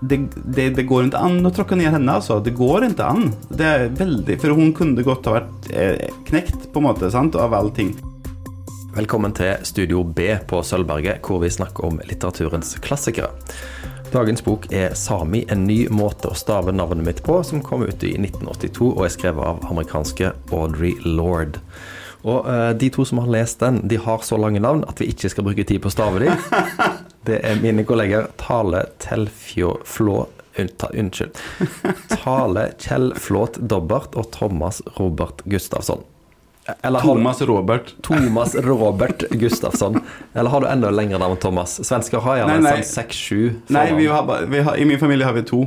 det, det, det går ikke an å tråkke ned henne, altså. Det går ikke an. Det er veldig, For hun kunne godt ha vært eh, knekt, på en måte, sant, av allting. Velkommen til Studio B på Sølvberget, hvor vi snakker om litteraturens klassikere. Dagens bok er 'Sami en ny måte å stave navnet mitt på', som kom ut i 1982 og er skrevet av amerikanske Audrey Lord. Og uh, De to som har lest den, de har så lange navn at vi ikke skal bruke tid på å stave dem. Det er mine kolleger Tale Telfjoflå Unnskyld. Tale Kjell Flåt Dobbert og Thomas Robert Gustafsson. Eller Thomas Robert. Thomas Robert Gustafsson. Eller har du enda lengre navn, Thomas? Svensker har gjerne sånn seks-sju. Nei, vi har, vi har, i min familie har vi to.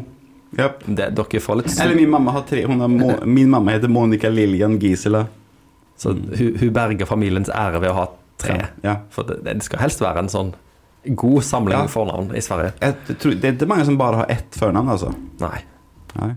Yep. Det, dere får litt Eller min mamma har tre. Har, min mamma heter Monica Lillian Gisela. Så hun, hun, berger familiens ære ved å ha tre. Ja, ja. For det, det, skal helst være en sånn god samling ja. fornavn i Sverige. Et, det er ikke mange som bare har ett førnavn, altså. Nei. Nei.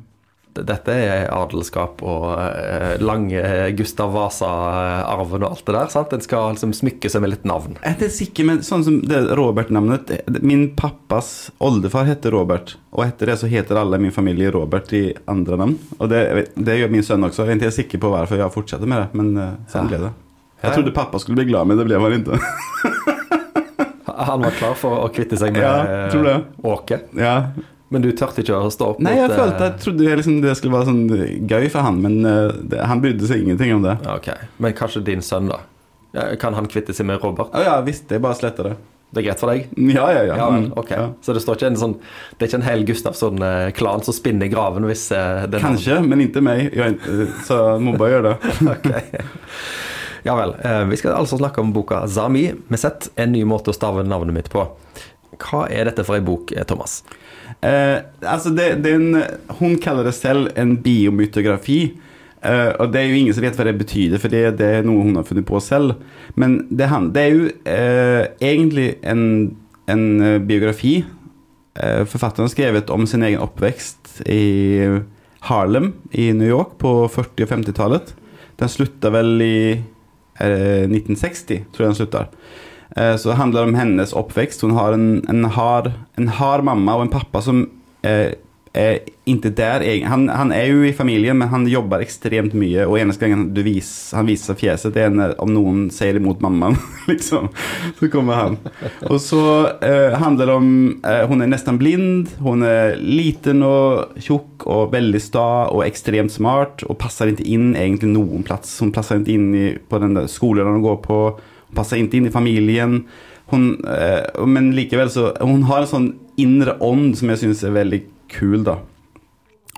Dette er adelskap og eh, lange Gustav Vasa-arven og alt det der. sant? Den skal liksom smykke seg med litt navn. Jeg er sikker, men sånn som det Robert-navnet Min pappas oldefar heter Robert, og etter det så heter alle min familie Robert i andre navn. Og det, det gjør min sønn også. Jeg er ikke sikker på hvorfor jeg fortsetter med det, men sånn ja. ble det. Jeg trodde pappa skulle bli glad, men det ble han ikke. han var klar for å kvitte seg med ja, Åke? Ja, men du tørte ikke å stå opp Nei, jeg mot, følte, jeg trodde liksom det skulle være sånn gøy for han, men uh, det, han brydde seg ingenting om det. Ok, Men kanskje din sønn, da? Kan han kvitte seg med Robert? Ja visst, det er bare sletter det. Det er greit for deg? Ja, ja, ja. ja, mm, okay. ja. Så det står ikke en sånn Det er ikke en hel Gustavsson-klan som spinner i graven hvis Kanskje, men ikke meg. Jeg, så må bare gjøre det. okay. Ja vel. Uh, vi skal altså snakke om boka 'Zami' med sett en ny måte å stave navnet mitt på. Hva er dette for ei bok, Thomas? Eh, altså det, det en, hun kaller det selv en biomytografi. Eh, og det er jo ingen som vet hva det betyr, for det, det er noe hun har funnet på selv. Men det, det er jo eh, egentlig en, en uh, biografi. forfatteren har skrevet om sin egen oppvekst i Harlem i New York på 40- og 50-tallet. Den slutta vel i 1960, tror jeg den slutta. Eh, så det handler om hennes oppvekst. Hun har en, en, hard, mamma og en pappa som eh, ikke der han, han, er jo i familjen men han jobber ekstremt mye. Og gången du vis, han viser fjäset det er når, om noen sier emot mamman. liksom. Så kommer han. Og så eh, handler det om eh, Hun er nesten blind. Hun er liten og tjock og veldig sta og ekstremt smart. Og passer ikke inn egentlig noen plass. Hun passer ikke inn i, på den der skolen hun går på passer ikke inn i familjen. Hon, eh, men likevel så Hun har en sånn indre ånd som jeg syns er veldig kul, da.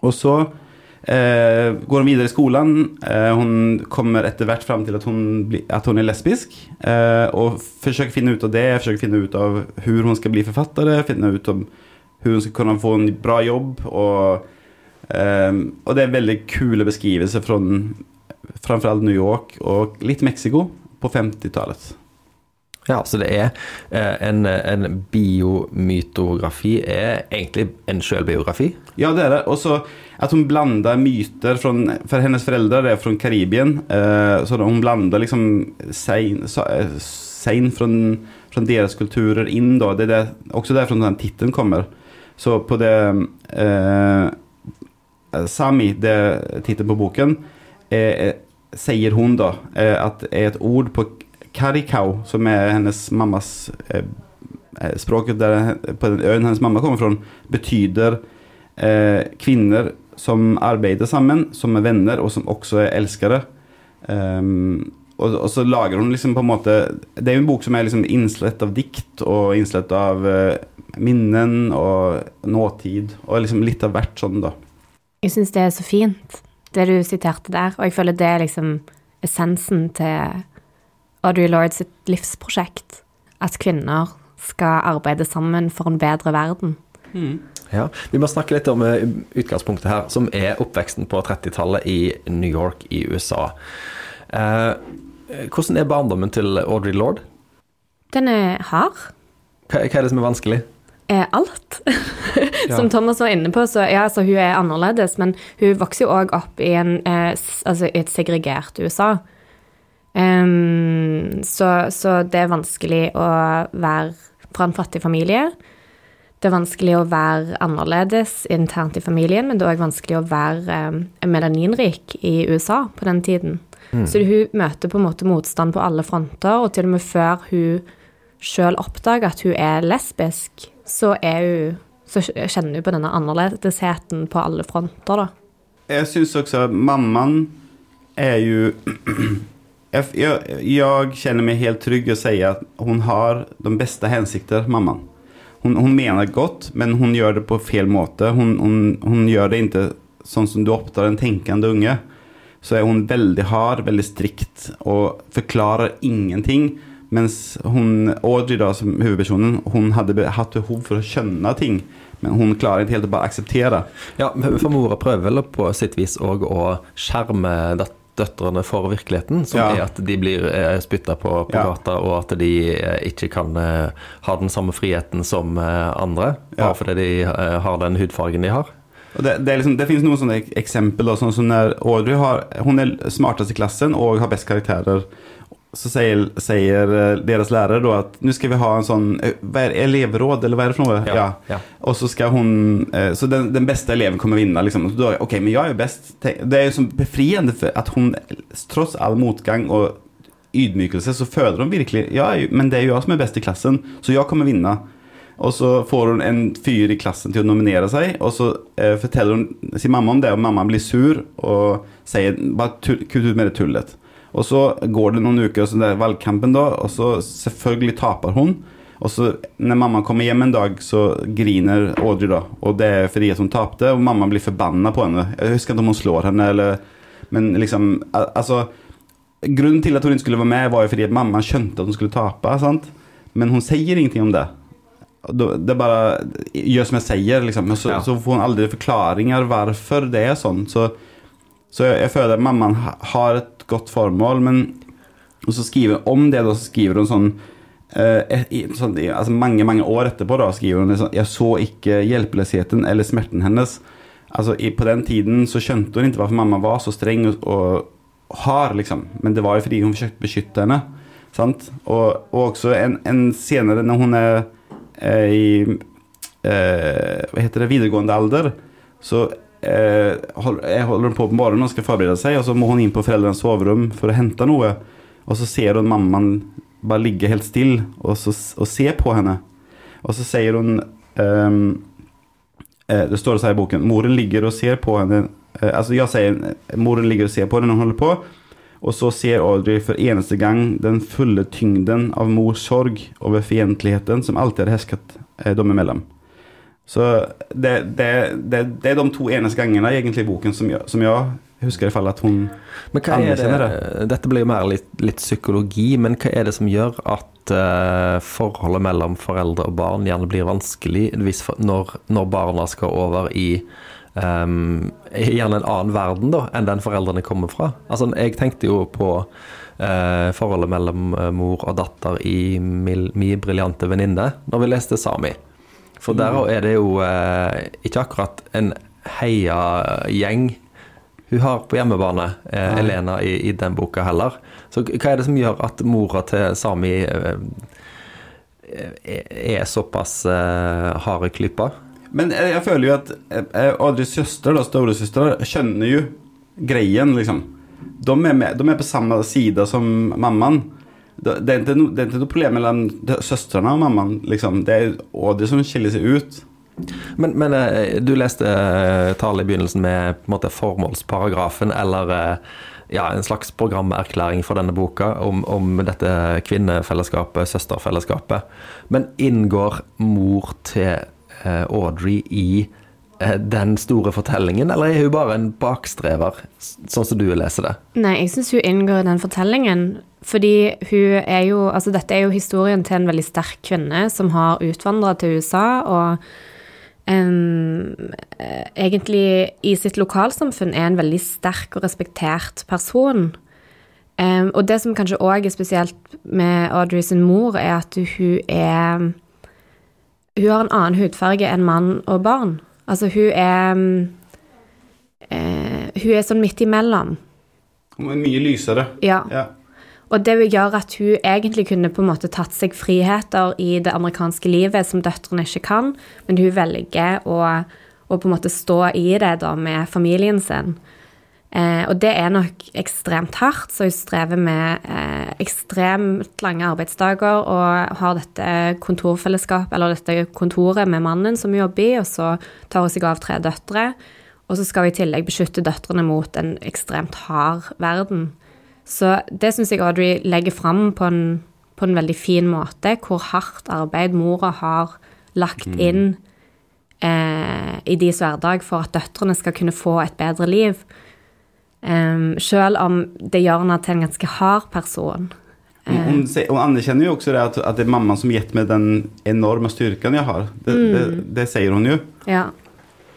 Og så eh, går hun videre i skolen. Eh, hun kommer etter hvert fram til at hun, at hun er lesbisk. Eh, og forsøker finne ut av det, forsøker finne ut av hvordan hun skal bli forfatter, finne ut om hvordan hun skal kunne få en bra jobb. Og, eh, og det er veldig kule beskrivelser fra framfor alt New York og litt Mexico på 50-tallet. Ja, så det er eh, en, en biomytografi er egentlig en sjølbiografi? Ja, det er det. Og så at hun blander myter fra For hennes foreldre er fra Karibien. Eh, så hun blander liksom sein, sein fra, deres kulturer inn, da. Det er også derfra den tittelen kommer. Så på det eh, Sami, det tittelen på boken, eh, sier hun da eh, at er et ord på karikau, som er hennes mammas eh, språk, der, på den øyen hennes mamma kommer fra, betyr eh, kvinner som arbeider sammen, som er venner, og som også er elskere. Um, og, og, så lager hun liksom på en måte Det er jo en bok som er liksom innslett av dikt og innslett av uh, minnen og nåtid, og liksom litt av hvert sånn, da. Jeg syns det er så fint det du siterte der. Og jeg føler det er liksom essensen til Audrey Lord sitt livsprosjekt. At kvinner skal arbeide sammen for en bedre verden. Mm. Ja, Vi må snakke litt om eh, utgangspunktet her, som er oppveksten på 30-tallet i New York i USA. Eh, hvordan er barndommen til Audrey Lord? Den er hard. Hva, hva er det som er vanskelig? er alt. Som Thomas var inne på, så ja, så hun er annerledes, men hun vokser jo òg opp i, en, eh, altså, et segregert USA. Um, så, så, det er vanskelig å være fra en fattig familie. det er vanskelig å være annerledes internt i familien, men det er òg vanskelig å være um, melaninrik i USA på den tiden. Så hun møter på en måte motstand på alle fronter, og til og med før hun sjøl oppdager at hun er lesbisk, så, er hun, så kjenner hun på denne annerledesheten på alle fronter, da. Jeg syns også mammaen er är ju... Jag, jag, jag känner helt trygg att säga att hon har de bästa hensikter, mamman. Hon, hon menar gott, men hon gör det på fel måte. Hon, hon, hon gör det inte sånn som du oppdrar en tenkende unge. Så er hun veldig hard, veldig strikt og forklarer ingenting. Mens hun, Audrey da, som hovedpersonen, hun hadde hatt behov for å skjønne ting. Men hun klarer ikke helt å bare akseptere. Ja, for mora prøver vel på sitt vis òg å skjerme dat- døtrene for virkeligheten, som Ja. er at de blir eh, spytta på på Ja. gata, og at de eh, ikke kan eh, ha den samme friheten som eh, andre, bare Ja. fordi de har den hudfargen de har. Og det, det, liksom, det finnes noen sånne ek- eksempel. Sånn som når Audrey har, hun er smartest i klassen og har best karakterer. Så sier, sier eh, deres lærer da at nå skal vi ha en sånn det, elevråd, eller hva er det for noe? Ja, ja. Og så skal hun eh, Så den, den beste eleven kommer vinne, liksom. Og da, ok, men jeg er jo best. Det er jo sånn befriende for at hun, tross all motgang og ydmykelse, så føler hun virkelig Ja, men det er jo jeg som er best i klassen, så jeg kommer vinne. Og så får hun en fyr i klassen til å nominere seg, og så eh, forteller hun sin mamma om det, og mamma blir sur og sier bare kut kutt ut med det tullet. Og så går det noen uker, og så det er valgkampen da, og så selvfølgelig taper hun. Og så når mamma kommer hjem en dag, så griner Audrey da, og det er fordi at hun tapte, og mamma blir forbanna på henne. Jeg husker ikke om hun slår henne, eller Men liksom, altså Grunnen til at hun ikke skulle være med, var jo fordi at mamma skjønte at hun skulle tape, sant? Men hun sier ingenting om det. Det bare gjør som jeg sier, liksom. Men så, Ja. så får hun aldri forklaringer hvorfor det er sånn. Så, så jeg, jeg føler at mammaen har et godt formål, men så skriver om det, da, så skriver hun sånn eh, i, sånn, i, altså Mange mange år etterpå da skriver hun sånn Jeg så ikke hjelpeløsheten eller smerten hennes. Altså i, På den tiden så skjønte hun ikke hvorfor mamma var så streng og, og hard, liksom. Men det var jo fordi hun forsøkte å beskytte henne. Sant? Og, og også en, en senere, når hun er eh, i eh, Hva heter det, videregående alder, så jeg holder på på morgenen og skal forberede seg, og så må hun inn på foreldrenes soverom for å hente noe. Og så ser hun mammaen bare ligge helt stille og, og se på henne. Og så sier hun eh, Det står så her i boken Moren ligger og ser på henne eh, Altså jeg sier Moren ligger og ser på henne når hun holder på. Og så ser Audrey for eneste gang den fulle tyngden av mors sorg over fiendtligheten som alltid har hersket eh, dem imellom. Så det, det, det, det er de to eneste gangene egentlig i boken som jeg, som jeg husker i fall at hun Men hva er det, Dette blir jo mer litt, litt psykologi, men hva er det som gjør at uh, forholdet mellom foreldre og barn gjerne blir vanskelig for- når, når barna skal over i um, gjerne en annen verden da, enn den foreldrene kommer fra? Altså, jeg tenkte jo på eh, forholdet mellom eh, mor og datter i Mi briljante venninne når vi leste Sami. For der er det jo eh, ikke akkurat en heiagjeng hun har på hjemmebane, eh, Elena, i, i den boka heller. Så hva er det som gjør at mora til Sami eh, er, er såpass eh, harde klypa? Men jeg, jeg føler jo at eh, søster, da, storesøster, skjønner jo greien, liksom. De er, med, de er på samme side som mammaen. Det, det, er ikke det er ikke noe problem mellom søstrene og mammaen, liksom. Det er Audrey som skiller seg ut. Men, men eh, du leste tallet i begynnelsen med på en måte formålsparagrafen, eller eh, ja, en slags programerklæring for denne boka om, om dette kvinnefellesskapet, søsterfellesskapet. Men inngår mor til eh, Audrey i eh, den store fortellingen, eller er hun bare en bakstrever, sånn som du leser det? Nei, jeg syns hun inngår i den fortellingen. Fordi hun er jo Altså, dette er jo historien til en veldig sterk kvinne som har utvandra til USA, og eh, egentlig i sitt lokalsamfunn er en veldig sterk og respektert person. Um, og det som kanskje òg er spesielt med Audrey sin mor, er at hun er Hun har en annen hudfarge enn mann og barn. Altså, hun er eh, Hun er sånn midt imellom. Hun er mye lysere. Ja. Ja. Og det vil gjøre at hun egentlig kunne på en måte tatt seg friheter i det amerikanske livet som døtrene ikke kan, men hun velger å, å på en måte stå i det da med familien sin. Eh, og det er nok ekstremt hardt, så hun strever med eh, ekstremt lange arbeidsdager og har dette kontorfellesskap, eller dette kontoret med mannen som hun jobber i, og så tar hun seg av tre døtre. Og så skal hun i tillegg beskytte døtrene mot en ekstremt hard verden. Så det syns jeg Audrey legger fram på en, på en, veldig fin måte, hvor hardt arbeid mora har lagt inn eh, i deres hverdag for at døtrene skal kunne få et bedre liv. Um, selv om det gjør henne til en ganske hard person. Hun, hun anerkjenner jo også det at, at, det er mammaen som gitt meg den enorme styrken jeg har. Det, mm. det, det sier hun jo. Ja.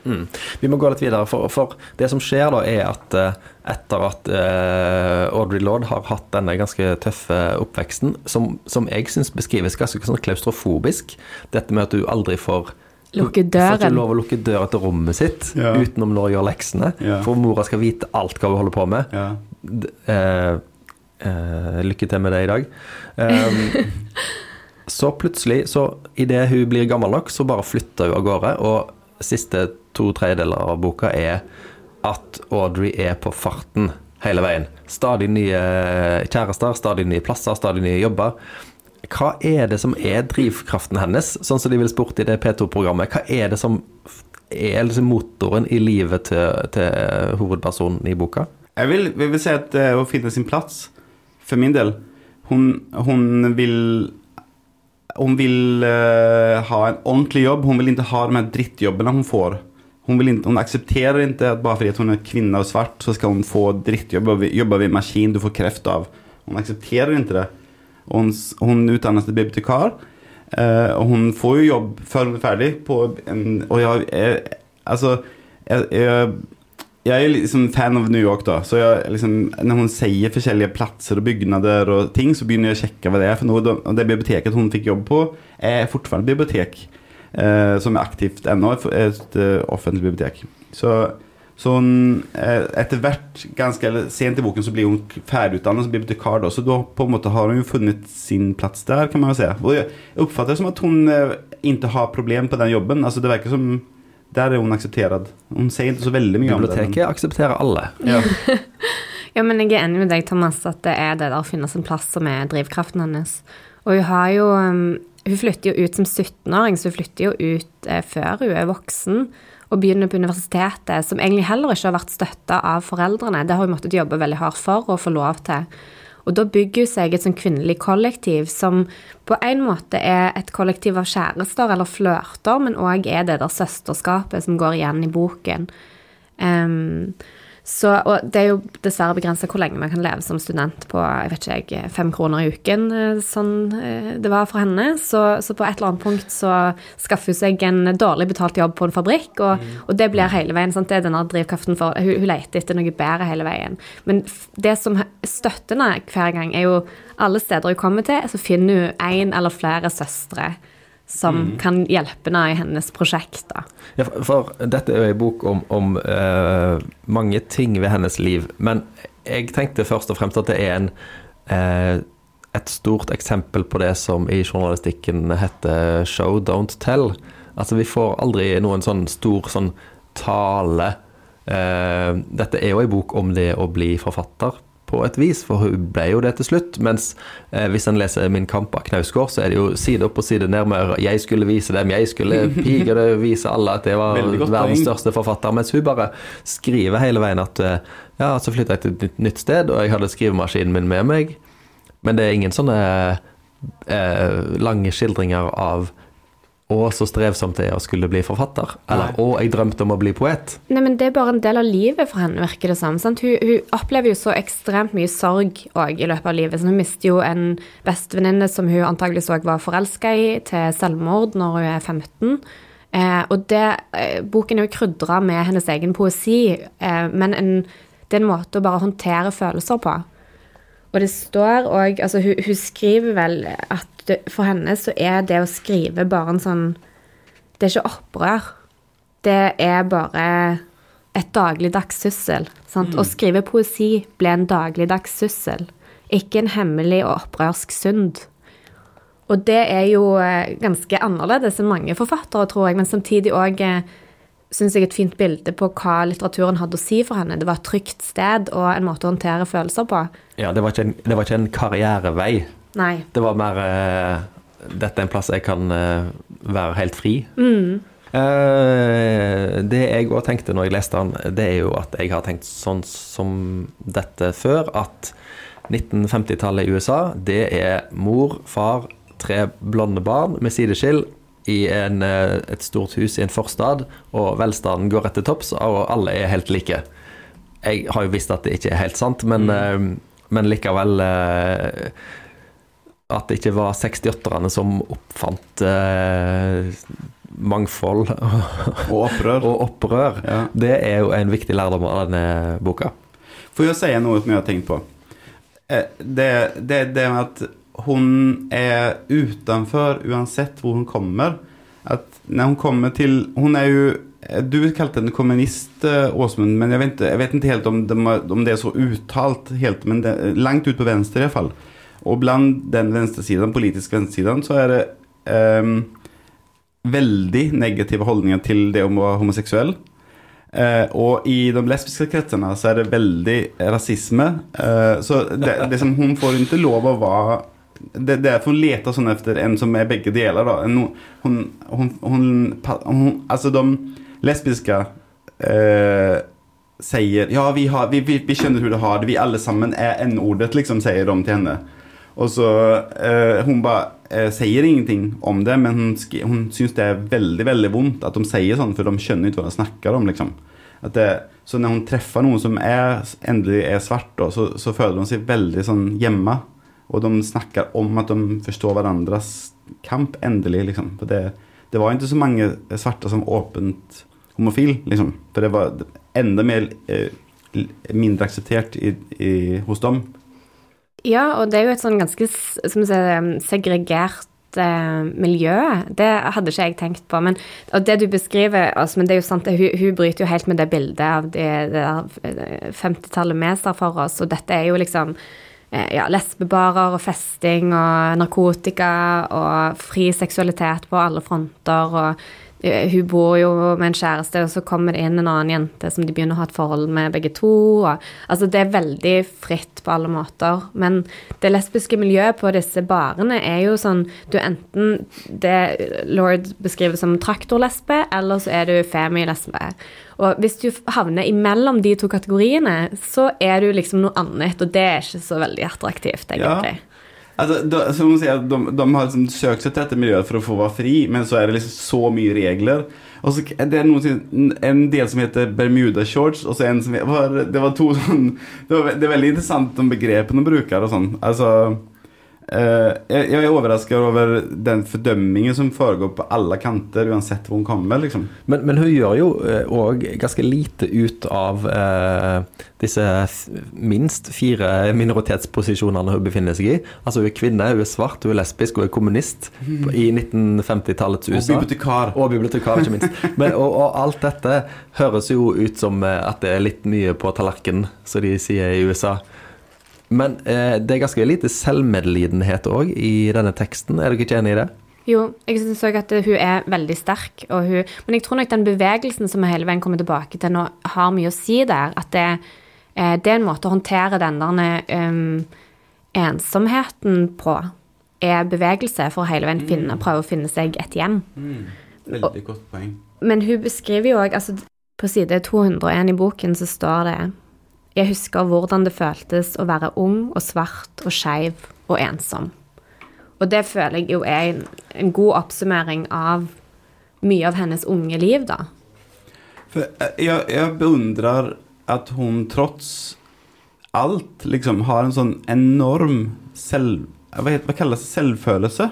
Mm. Vi må gå litt videre, for, for, det som skjer da, er at uh, etter at uh, Audrey Lord har hatt denne ganske tøffe oppveksten, som, som jeg syns beskrives ganske sånn klaustrofobisk, dette med at du aldri får Lukke døren. Får ikke lov å lukke døra til rommet sitt ja. utenom når hun gjør leksene. Ja. For mora skal vite alt hva hun holder på med. Ja. Uh, lykke til med det i dag. Um, så plutselig, så idet hun blir gammel nok, så bare flytter hun av gårde. Og siste to tredjedeler av boka er at Audrey er på farten hele veien. Stadig nye kjærester, stadig nye plasser, stadig nye jobber. Hva er det som er drivkraften hennes, sånn som de vil spurt i det P2-programmet? Hva er det som er liksom motoren i livet til, til, hovedpersonen i boka? Jeg vil, jeg vil si at det å finne sin plass, for min del Hun, hun vil Hun vil uh, ha en ordentlig jobb. Hun vil ikke ha de her drittjobbene hun får. Hon, vill inte, hon accepterar inte att bara för att hon är kvinna och svart så ska hon få drittjobb, jobba vid en maskin du får kräft av. Hon accepterar inte det. Hon, hon utdannas till bibliotekar. Eh, och får ju jobb før hun er ferdig på en Og jeg er, Altså, jeg, jeg, jeg, er liksom fan av New York, da. Så jeg, liksom, når hun sier forskjellige plasser og bygninger og ting, så begynner jeg å sjekke hva det er for noe. Det biblioteket hun fikk jobb på, er fortsatt bibliotek. Eh, som er aktivt ennå, et, et uh, offentlig bibliotek. Så så hun, eh, etter hvert, ganske sent i boken, så blir hun ferdigutdannet som bibliotekar. Da, så da på en måte har hun jo funnet sin plass der, kan man jo si. Og jeg oppfatter det som at hun eh, ikke har problem på den jobben. Altså, det virker som Der er hun akseptert. Hun sier ikke så veldig mye om det. Biblioteket aksepterer alle. Ja. ja, men jeg er enig med deg, Thomas, at det er det der å finne sin plass som er drivkraften hennes. Og hun har jo um, Hun flytter jo ut som 17-åring, så hun flytter jo ut eh, før hun er voksen og begynner på universitetet, som egentlig heller ikke har vært støtta av foreldrene. Det har hun måttet jobbe veldig hardt for å få lov til. Og da bygger hun seg et sånn kvinnelig kollektiv som på en måte er et kollektiv av kjærester eller flørter, men òg er det der søsterskapet som går igjen i boken. Um, så, og det er jo dessverre begrensa hvor lenge man kan leve som student på jeg vet ikke fem kroner i uken, eh, sånn eh, det var for henne. Så, så, på et eller annet punkt så skaffer hun seg en dårlig betalt jobb på en fabrikk, og, mm. og det blir hele veien. Sant? Det er denne drivkraften for Hun, hun leter etter noe bedre hele veien. Men det som støtter henne hver gang, er jo alle steder hun kommer til, så finner hun en eller flere søstre som mm. kan hjelpe henne i hennes prosjekt. Ja, for, for, dette er jo en bok om, om uh, mange ting ved hennes liv, men jeg tenkte først og fremst at det er en, uh, et stort eksempel på det som i journalistikken heter 'show, don't tell'. Altså, vi får aldri noen sånn stor sånn tale. Uh, dette er jo en bok om det å bli forfatter, på et vis, for hun ble jo det til slutt. Mens eh, hvis en leser Min kamp av Knausgård, så er det jo side opp og side ned med 'jeg skulle vise dem', 'jeg skulle pige det, vise alle at jeg var verdens største forfatter'. Mens hun bare skriver hele veien at eh, ja, så flytta jeg til et nytt sted, og jeg hadde skrivemaskinen min med meg. Men det er ingen sånne eh, lange skildringer av å, så strevsomt det er å skulle bli forfatter. Eller å, jeg drømte om å bli poet. Nei, men det er bare en del av livet for henne, virker det som. Hun, hun, opplever jo så ekstremt mye sorg òg i løpet av livet. Så hun mister jo en bestevenninne som hun antageligvis òg var forelska i, til selvmord når hun er 15. Eh, og det, eh, boken er jo krydra med hennes egen poesi, eh, men en, det er en måte å bare håndtere følelser på. Og det står òg Altså, hun, hun, skriver vel at det, for henne så er det å skrive bare en sånn Det er ikke opprør. Det er bare et dagligdags syssel. Sant? Mm. Å skrive poesi ble en dagligdags syssel ikke en hemmelig og opprørsk synd. Og det er jo eh, ganske annerledes enn mange forfattere, tror jeg, men samtidig òg syns jeg et fint bilde på hva litteraturen hadde å si for henne. Det var et trygt sted og en måte å håndtere følelser på. Ja, det var ikke en, det var ikke en karrierevei. Nei. Det var mer uh, Dette er en plass jeg kan uh, være helt fri. Mm. Uh, det jeg òg tenkte når jeg leste den, det er jo at jeg har tenkt sånn som dette før, at 1950-tallet i USA, det er mor, far, tre blonde barn med sideskill i en, eh, et stort hus i en forstad, og velstanden går etter topps, og alle er helt like. Jeg har jo visst at det ikke er helt sant, men, mm. men likevel eh, At det ikke var 68-erne som oppfant eh, mangfold og opprør, og opprør. Ja. det er jo en viktig lærdom av denne boka. Får jeg si noe som jeg har tenkt på? Det, det, det med at hun är utanför uansett hvor hun kommer. Att när hon kommer till, hon är ju, du kalte henne kommunist Åsmund, men jag vet, inte, jag vet inte helt om, det, om det är så uttalt helt, men det, langt ut på vänster i alla fall. Och bland den vänstersidan, politisk vänstersidan, så är det um, veldig negative holdninger til det om å være homoseksuell. Uh, og i de lesbiske kretsene så er det veldig rasisme. Uh, så det, det som hun får ikke lov å være det är derfor hon letar sån efter en som är bägge delar då. En, hon, hon, hon, hon, alltså de lesbiska eh, säger ja vi, har, vi, vi, vi känner hur du har det, vi allesammen är n-ordet liksom säger de till henne. Och så eh, hon bara eh, säger ingenting om det men hon, hon syns det är väldigt, väldigt vondt att de säger sånt för de känner inte vad de snackar om liksom. At det, så når hun treffer noen som er, endelig er svart da, så, så føler hun seg veldig sånn gemma og de snakker om at de forstår hverandres kamp, endelig. liksom. For det, det var ikke så mange svarte som åpent homofil, liksom. For det var enda mer eh, mindre akseptert i, i, hos dem. Ja, og det er jo et sånn ganske som sier, segregert eh, miljø. Det hadde ikke jeg tenkt på. Men, og det du beskriver, altså, men det er jo sant, hun, hun bryter jo helt med det bildet av det, det 50-tallet eh, vi ser for oss, og dette er jo liksom ja, lesbebarer og festing og narkotika og fri seksualitet på alle fronter. og Eh, hun bor jo med en kjæreste, og så kommer det inn en annen jente som de begynner å ha et forhold med begge to. Og, altså det er veldig fritt på alle måter. Men det lesbiske miljøet på disse barene er jo sånn Du er enten det Lord beskriver som traktorlesbe, eller så er du femilesbe. Og hvis du havner imellom de to kategoriene, så er du liksom noe annet, og det er ikke så veldig attraktivt, egentlig. Ja. Alltså, de, som hon sier, de, de har liksom søkt seg til dette miljøet for å få være fri, men så er det liksom så mye regler. Og så det er noen, en del som heter Bermuda shorts og så en som var, det var to sånn Det, det er veldig interessant de begrepene de bruker og sånn. Alltså, Uh, jeg, jeg, er overrasket over den fordømmingen som foregår på alle kanter, uansett hvor hun kommer. liksom. Men, men hun gjør jo òg uh, ganske lite ut av uh, disse minst fire minoritetsposisjonene hun befinner seg i. Altså Hun er kvinne, hun er svart, hun er lesbisk, hun er kommunist mm. i 1950-tallets USA. Og bibliotekar. Og bibliotekar, ikke minst. Men, og, og, alt dette høres jo ut som at det er litt mye på tallerkenen, som de sier i USA. Men eh, det er ganske lite selvmedlidenhet òg i denne teksten, er dere ikke enig i det? Jo, jeg syns òg at hun er veldig sterk, hun, men jeg tror nok den bevegelsen som vi hele veien kommer tilbake til nå, har mye å si der. At det, eh, det er en måte å håndtere den der um, ensomheten på. Er bevegelse for å hele veien finne, mm. prøve å finne seg et hjem. Mm. Veldig godt poeng. Men hun beskriver jo òg altså, På side 201 i boken så står det jeg husker hvordan det føltes å være ung og svart og skeiv og ensom. Og det føler jeg jo er en, en, god oppsummering av mye av hennes unge liv, da. For eh, jeg, jeg beundrer at hun trots alt liksom har en sånn enorm selv... Hva, heter, hva kalles det? Selvfølelse?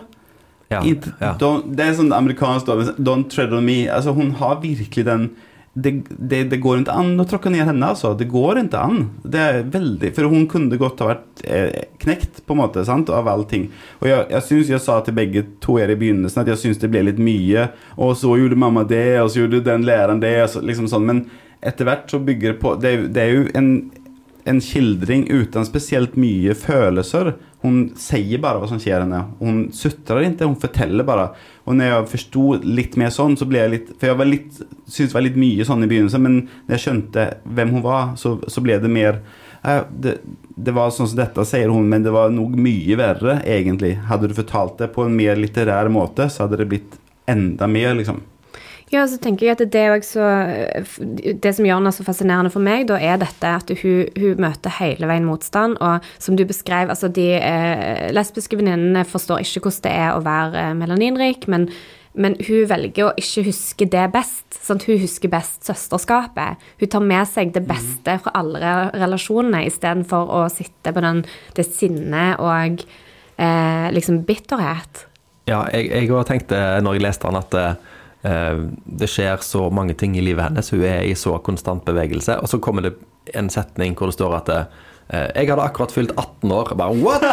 Ja, ja. det er sånn amerikansk 'don't tread on me'. Altså, hun har virkelig den det, det, det, går ikke an å tråkke ned henne, altså. Det går ikke an. Det er veldig, For hun kunne godt ha vært eh, knekt, på en måte, sant, av allting. Og jeg, jeg synes jeg sa til begge to her i begynnelsen at jeg syns det ble litt mye. Og så gjorde mamma det, og så gjorde den læreren det. Så, liksom sånn. Men etter hvert så bygger det på Det, det er jo en en skildring uten spesielt mye følelser. Hun sier bare hva som skjer henne. Hun sutrer ikke, hun forteller bare. Og når jeg forsto litt mer sånn, så ble jeg litt For jeg var litt, syntes det var litt mye sånn i begynnelsen, men når jeg skjønte hvem hun var, så, så ble det mer eh, det, det var sånn som dette, sier hun, men det var nok mye verre, egentlig. Hadde du fortalt det på en mer litterær måte, så hadde det blitt enda mer, liksom. Ja, så tenker jeg at det, er også, det som gjør henne så fascinerende for meg, da er dette at hun, hun møter hele veien motstand. Og som du beskrev, altså de eh, lesbiske venninnene forstår ikke hvordan det er å være eh, melaninrik, men, men hun velger å ikke huske det best. Sant? Hun husker best søsterskapet. Hun tar med seg det beste fra alle relasjonene istedenfor å sitte på den, det sinnet og eh, liksom bitterhet. Ja, jeg òg tenkte når jeg leste den, at eh, Eh, det skjer så mange ting i livet hennes, hun er i så konstant bevegelse. Og så kommer det en setning hvor det står at eh, jeg hadde akkurat fylt 18 år. Bare what?!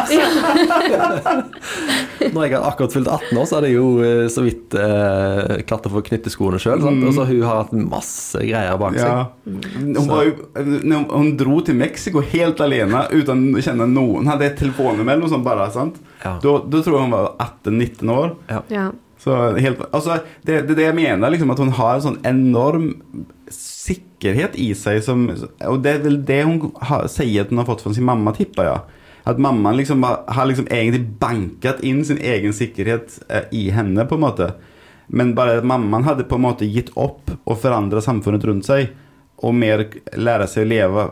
Når jeg hadde akkurat fylt 18 år, så hadde jeg jo eh, så vidt eh, klart å få knytte skoene sjøl. Mm. Og så hun har hatt masse greier bak ja. seg. Hun, jo, hun, dro til Mexico helt alene uten å kjenne noen. Hadde et telefonnummer eller noe sånt bare. sant? Ja. Da, da tror jeg hun var 18-19 år. Ja. Helt, altså, det, det, det jeg mener, liksom, at hun har en sånn enorm sikkerhet i seg som Og det er vel det hun har, sier at hun har fått fra sin mamma, tipper jeg. Ja. At mammaen liksom har liksom egentlig banket inn sin egen sikkerhet eh, i henne, på en måte. Men bare at mammaen hadde på en måte gitt opp og forandra samfunnet rundt seg. Og mer lære seg å leve,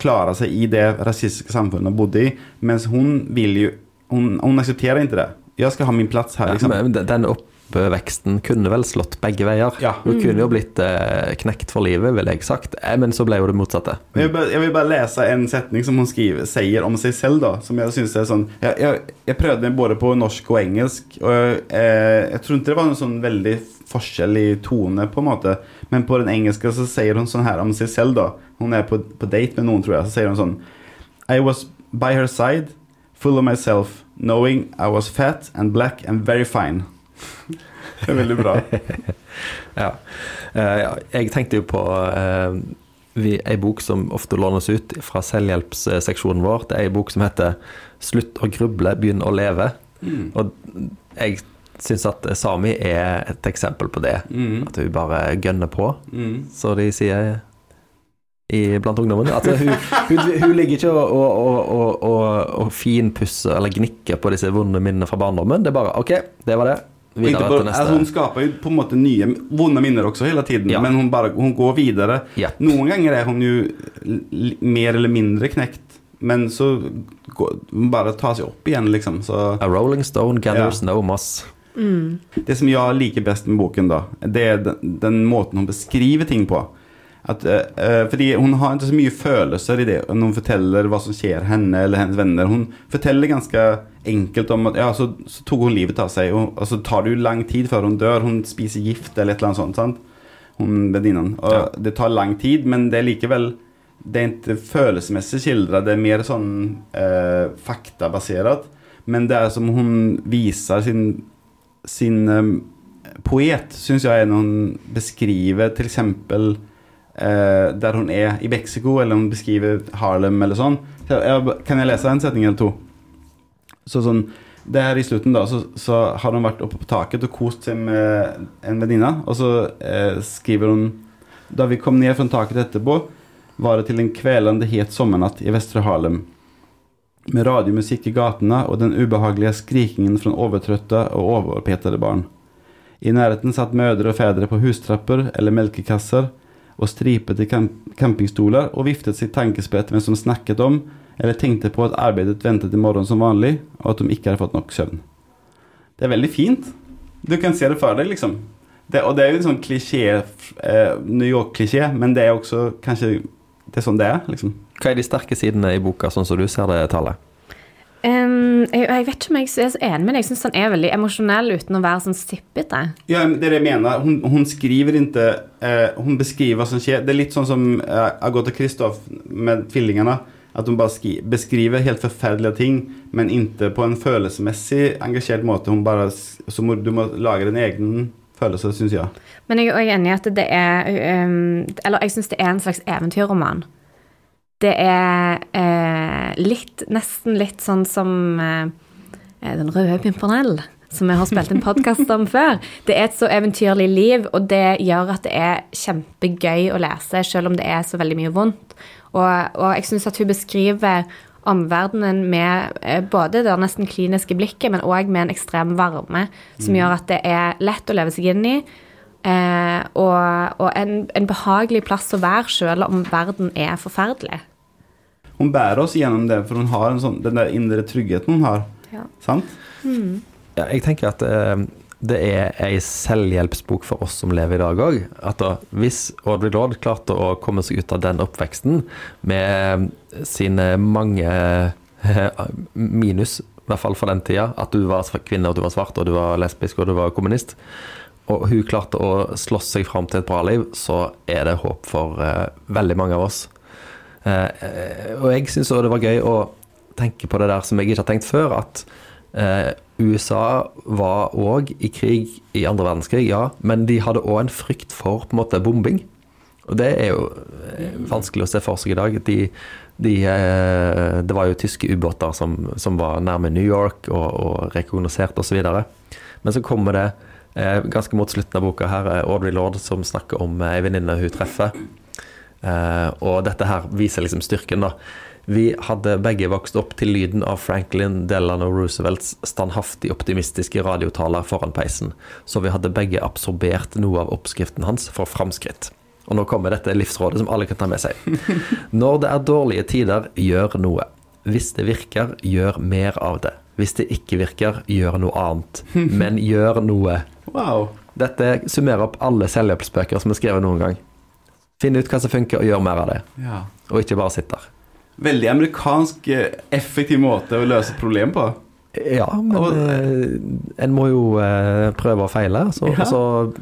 klare seg i det rasistiske samfunnet hun bodde i. Mens hun vil jo Hun, hun aksepterer ikke det. Jeg skal ha min plass her. Liksom. Ja, men den opp veksten kunne vel slått begge veier. Ja. Hun mm. kunne jo blitt eh, knekt for livet, ville jeg sagt, eh, men så ble jo det motsatte. Jeg vil, bare, jeg vil bare lese en setning som hun skriver, sier om seg selv, da, som jeg syns er sånn jeg, jeg, jeg, prøvde meg både på norsk og engelsk, og eh, jeg tror ikke det var noen sånn veldig forskjell i tone, på en måte, men på den engelske så sier hun sånn her om seg selv, da. Hun er på, på date med noen, tror jeg, så sier hun sånn I was by her side, full of myself, knowing I was fat and black and very fine. Det er veldig bra. ja. Uh, jeg tenkte jo på ei bok som ofte lånes ut fra selvhjelpsseksjonen vår. Det er ei bok som heter 'Slutt å gruble, begynn å leve'. Mm. Og jeg syns at Sami er et eksempel på det. Mm. At hun bare gønner på, mm. så de sier i, blant ungdommen. At hun, hun, hun, ligger ikke og, og, og, og finpusser eller gnikker på disse vonde minnene fra barndommen. Det er bare OK, det var det. Videre til neste. Altså, hun skaper jo på en måte nye vonde minner også hele tiden, ja. men hun, bare, hun går videre. Ja. Noen ganger er hun jo mer eller mindre knekt. Men så går, hun bare tar seg opp igjen, liksom. Så, A rolling stone gathers ja. no moss. Mm. Det som jeg liker best med boken, da, det er den, den måten hun beskriver ting på. At, uh, fordi hun har ikke så mye følelser i det når hun forteller hva som skjer henne eller hennes venner. Hun forteller ganske enkelt om at ja, så, så tok hun livet av seg. Og, og, så tar det jo lang tid før hun dør. Hun spiser gift eller et eller annet sånt. sant? Hun venninnen. Og ja. det tar lang tid, men det er likevel Det er ikke følelsesmessig skildra, det er mer sånn uh, faktabasert. Men det er som hun viser sin, sin um, poet, syns jeg, når hun beskriver eksempel eh, der hun er i Mexico, eller hun beskriver Harlem eller sånn. Så jeg, kan jeg lese en setning eller to? Så sånn her i slutten da, så, så, har hun vært oppe på taket og kost seg med en venninne. Og så eh, skriver hun Da vi kom ned fra taket etterpå, var det til en kvelende het sommernatt i Vestre Harlem. Med radiomusikk i gatene og den ubehagelige skrikingen fra overtrøtte og overpetede barn. I nærheten satt mødre og fedre på hustrapper eller melkekasser og stripete camp campingstoler og viftet sitt tankespett mens de snakket om eller tenkte på at arbeidet ventet i morgen som vanlig, og at de ikke hadde fått nok søvn. Det er veldig fint. Du kan se det for deg, liksom. Det, og det er jo en sånn klisjé, eh, New York-klisjé, men det er også kanskje det er sånn det er, liksom. Hva er de sterke sidene i boka, sånn som du ser det, tallet? Um, jeg, jeg, vet ikke om jeg er så enig med deg. Jeg syns han er veldig emosjonell uten å være sånn sippete. Ja, det er det jeg mener. Hun, hun skriver ikke eh, Hun beskriver hva som skjer. Det er litt sånn som eh, Agatha Kristoff med tvillingene. At hun bare skri, beskriver helt forferdelige ting, men ikke på en følelsesmessig engasjert måte. Hun bare, så må, du må lage din egen følelse, syns jeg. Men jeg er enig i at det er um, Eller jeg syns det er en slags eventyrroman. Det er eh, litt, nesten litt sånn som eh, Den røde pimpernell, som vi har spilt en podkast om før. Det er et så eventyrlig liv, og det gjør at det er kjempegøy å lese, selv om det er så veldig mye vondt. Og, og jeg syns at hun beskriver omverdenen med eh, både det nesten kliniske blikket, men òg med en ekstrem varme, som gjør at det er lett å leve seg inn i. Eh, og, og en, en behagelig plass å være, selv om verden er forferdelig. Hun bærer oss gjennom det, for hun har en sånn, den der indre tryggheten hun har. Ja. Sant? Ja, jeg tenker at eh, det er ei selvhjelpsbok for oss som lever i dag òg. At da, hvis Audrey Lord klarte å komme seg ut av den oppveksten med sine mange eh, minus, i hvert fall for den tida, at du var kvinne, og du var svart, og du var lesbisk, og du var kommunist, og hun klarte å slåss seg fram til et bra liv, så er det håp for eh, veldig mange av oss. Eh, eh, og jeg syns òg det var gøy å tenke på det der som jeg ikke har tenkt før, at eh, USA var òg i krig i andre verdenskrig, ja, men de hadde òg en frykt for på en måte bombing. Og det er jo vanskelig å se for seg i dag. De, de, det var jo tyske ubåter som, som var nærme New York og, og rekognosert osv. Men så kommer det ganske mot slutten av boka her Audrey Lord som snakker om ei venninne hun treffer. Eh, og dette her viser liksom styrken, da. Vi hadde begge vokst opp til lyden av Franklin Delano Roosevelts standhaftig optimistiske radiotaler foran peisen, så vi hadde begge absorbert noe av oppskriften hans for framskritt. Og nå kommer dette livsrådet som alle kan ta med seg. Når det er dårlige tider, gjør noe. Hvis det virker, gjør mer av det. Hvis det ikke virker, gjør noe annet. Men gjør noe. Wow. Dette summerer opp alle selvhjelpsbøker som er skrevet noen gang. Finn ut hva som funker, og gjør mer av det. Ja. Og ikke bare sitte der. Veldig amerikansk, eh, effektiv måte å løse et problem på. Ja, men Og- eh, en må jo eh, prøve og feile, så, Ja. så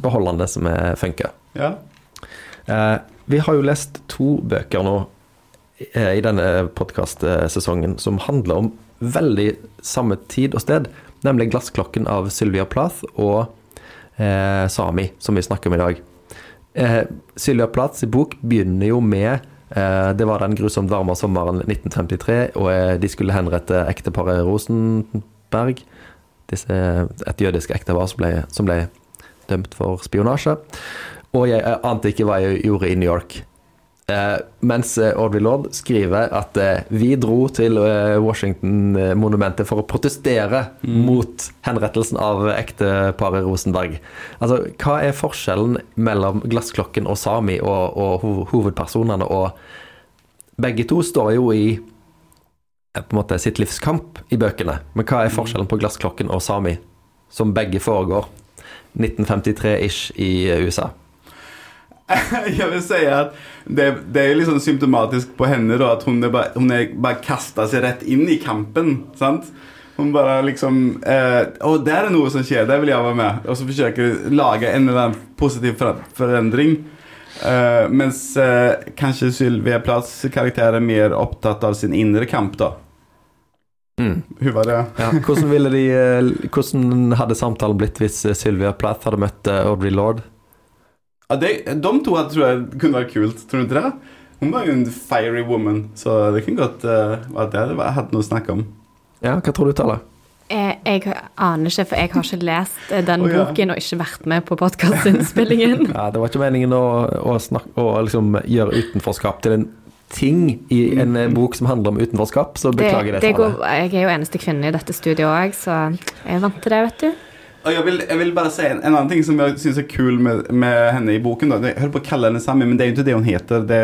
beholder en det som er funker. Ja. Eh, vi har jo lest to bøker nå i denne podkastsesongen som handler om veldig samme tid og sted, nemlig 'Glassklokken' av Sylvia Plath og eh, 'Sami', som vi snakker om i dag. Eh, Sylvia Plaths bok begynner jo med eh, Det var den grusomt varme sommeren 1953, og eh, de skulle henrette ekteparet Rosenberg. Et jødisk ektepar som som ble dømt for spionasje. Og jeg eh, ante ikke hva jeg gjorde i New York. Eh, mens eh, Audrey Lord skriver at eh, vi dro til eh, Washington-monumentet for å protestere mot henrettelsen av ekteparet Rosenberg. Altså, hva er forskjellen mellom Glassklokken og Sami og, og ho hovedpersonene? Og begge to står jo i eh, på en måte sitt livs kamp i bøkene. Men hva er forskjellen på Glassklokken og Sami, som begge foregår 1953-ish i eh, USA? Jeg vil si at det, det er liksom symptomatisk på henne da, at hun er bare, hun er bare kasta seg rett inn i kampen. sant? Hun bare liksom eh, Å, der er noe som skjer, der vil jeg være med. Og så forsøker å lage en eller annen positiv forandring. Eh, mens eh, kanskje Sylvia Plaths karakter er mer opptatt av sin indre kamp, da. Mm. Hun var det. Ja, hvordan, de, eh, hvordan hadde samtalen blitt hvis Sylvia Plath hadde møtt eh, Audrey Lord? Ja, det, de to hadde, tror jeg kunne vært kult. Tror du ikke det? Hun var jo en fiery woman, så det kunne godt uh, det at jeg hadde noe å snakke om. Ja, hva tror du, Tala? Jeg, Jeg aner ikke, for jeg har ikke lest eh, den oh, ja. boken og ikke vært med på podkastinnspillingen. Ja, det var ikke meningen å, å, snakke, å liksom gjøre utenforskap til en ting i en eh, bok som handler om utenforskap, så beklager det, det det går, jeg er jo eneste kvinne i dette studioet òg, så jeg er vant til det, vet du. Og jeg vil, jeg vil bare si en, en annen ting som jeg syns er kul med, med henne i boken. Da. Jeg hører på å kalle henne Sammy, men det er jo ikke det hun heter. Det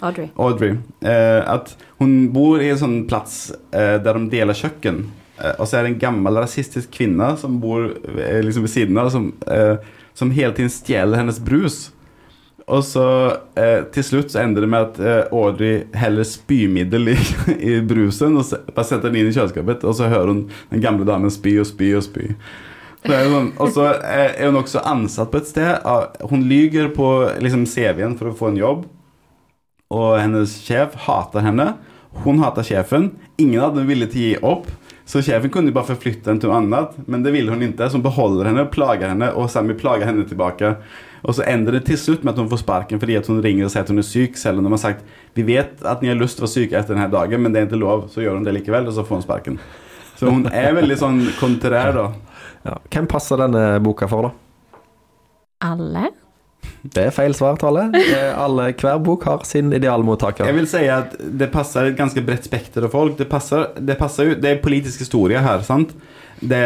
Audrey. Audrey. Eh, at hun bor i en sånn plass eh, der de deler kjøkken. Eh, og så er det en gammel rasistisk kvinne som bor eh, liksom ved siden av, som, eh, som hele tiden stjeler hennes brus. Og så eh, til slutt så ender det med at Audrey heller spymiddel i, i brusen og så, bare setter den inn i kjøleskapet, og så hører hun den gamle damen spy og spy og spy. Det er sånn, og så er hun også ansatt på et sted. Hun lyger på liksom, CV-en for å få en jobb. Og hennes sjef hater henne. Hun hater sjefen. Ingen av dem ville gi opp. Så sjefen kunne bare forflytte henne til noe annet, men det ville hun ikke. Så hun beholder henne, plager henne, og Sammy plager henne tilbake. Og så ender det til slutt med at hun får sparken fordi hun ringer og sier at hun er syk, selv om de har sagt vi vet at ni har lyst til å være syke etter denne dagen, men det er ikke lov, så gjør hun det likevel, og så får hun sparken. Så hun er veldig sånn kontrær, da. Ja. Hvem passer denne boka for, da? Alle? Det er feil svar, Tale. Eh, Alle, hver bok har sin idealmottaker. Jeg vil si at det passer et ganske bredt spekter av folk. Det passer, det passer jo Det er politisk historie her, sant? Det,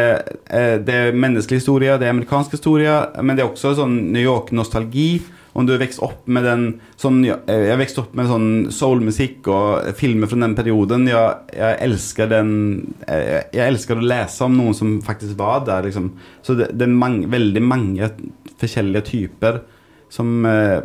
eh, det er menneskelig historie, det er amerikansk historie, men det er også sånn New York-nostalgi. Om du vokst opp med den sånn, eh, Jeg har vokst opp med sånn soulmusikk og filmer fra den perioden. Jeg, jeg elsker den jeg, jeg elsker å lese om noen som faktisk var der, liksom. Så det, det er mange, veldig mange forskjellige typer som, eh,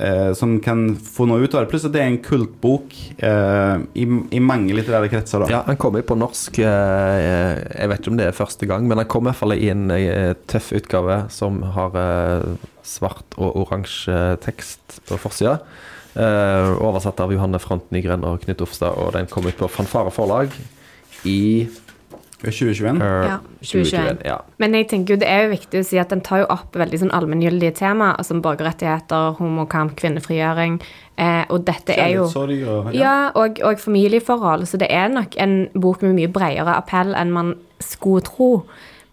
eh, som kan få noe ut av det. Pluss at det er en kultbok eh, i, i mange litterære kretser. Da. Ja, Han kommer på norsk. eh, Jeg vet ikke om det er første gang, men han kommer i hvert fall i en eh, tøff utgave som har eh, svart og oransje tekst på forsida. Eh, Oversatt av Johanne Front Nygren og Knut Ofstad, og den kom ut på Fanfare forlag i 2021. eh, Ja, 2021. Ja. Men jeg tenker jo det er jo viktig å si at den tar jo opp veldig sånn allmenngyldige tema, som borgerrettigheter, homokamp, kvinnefrigjøring. Eh, og dette er jo og Ja, og, og familieforhold. Så det er nok en bok med mye bredere appell enn man skulle tro.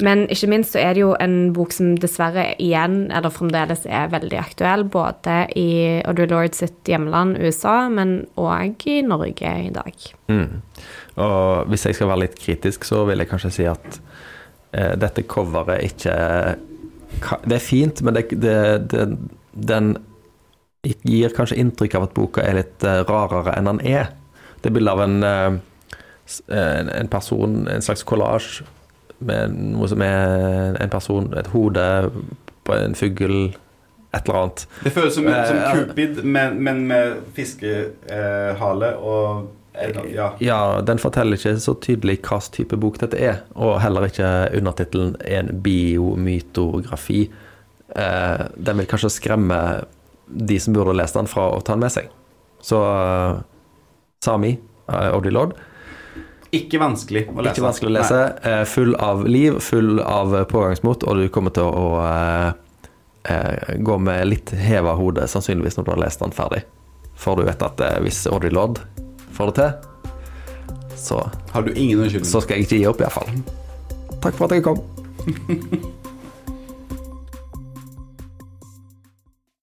Men ikke minst så er det jo en bok som dessverre igjen, eller fremdeles, er veldig aktuell. Både i Audre Lorde sitt hjemland USA, men òg i Norge i dag. Mm. Og hvis jeg skal være litt kritisk, så vil jeg kanskje si at eh, dette coveret ikke Det er fint, men det, det, det, den gir kanskje inntrykk av at boka er litt eh, rarere enn den er. Det er bilde av en, eh, en, en person, en slags collage med noe som er en person, et hode på en fugl, et eller annet. Det føles som, som Eh, Cupid, men, men med fiskehale og eh, Ja. Ja, den forteller ikke så tydelig hva slags type bok dette er, og heller ikke undertittelen 'En biomytografi'. Eh, den vil kanskje skremme de som burde lest den, fra å ta den med seg. Så eh, Sami, Audi Lord, Ikke vanskelig å lese. ikke vanskelig å lese. Nei. full av liv, full av pågangsmot, og du kommer til å eh, eh, gå med litt heva hode, sannsynligvis når du har lest den ferdig. For du vet at eh, hvis Audrey Lodd får det til, så Har du ingen unnskyldning? så skal jeg ikke gi opp, iallfall. Takk for at jeg kom.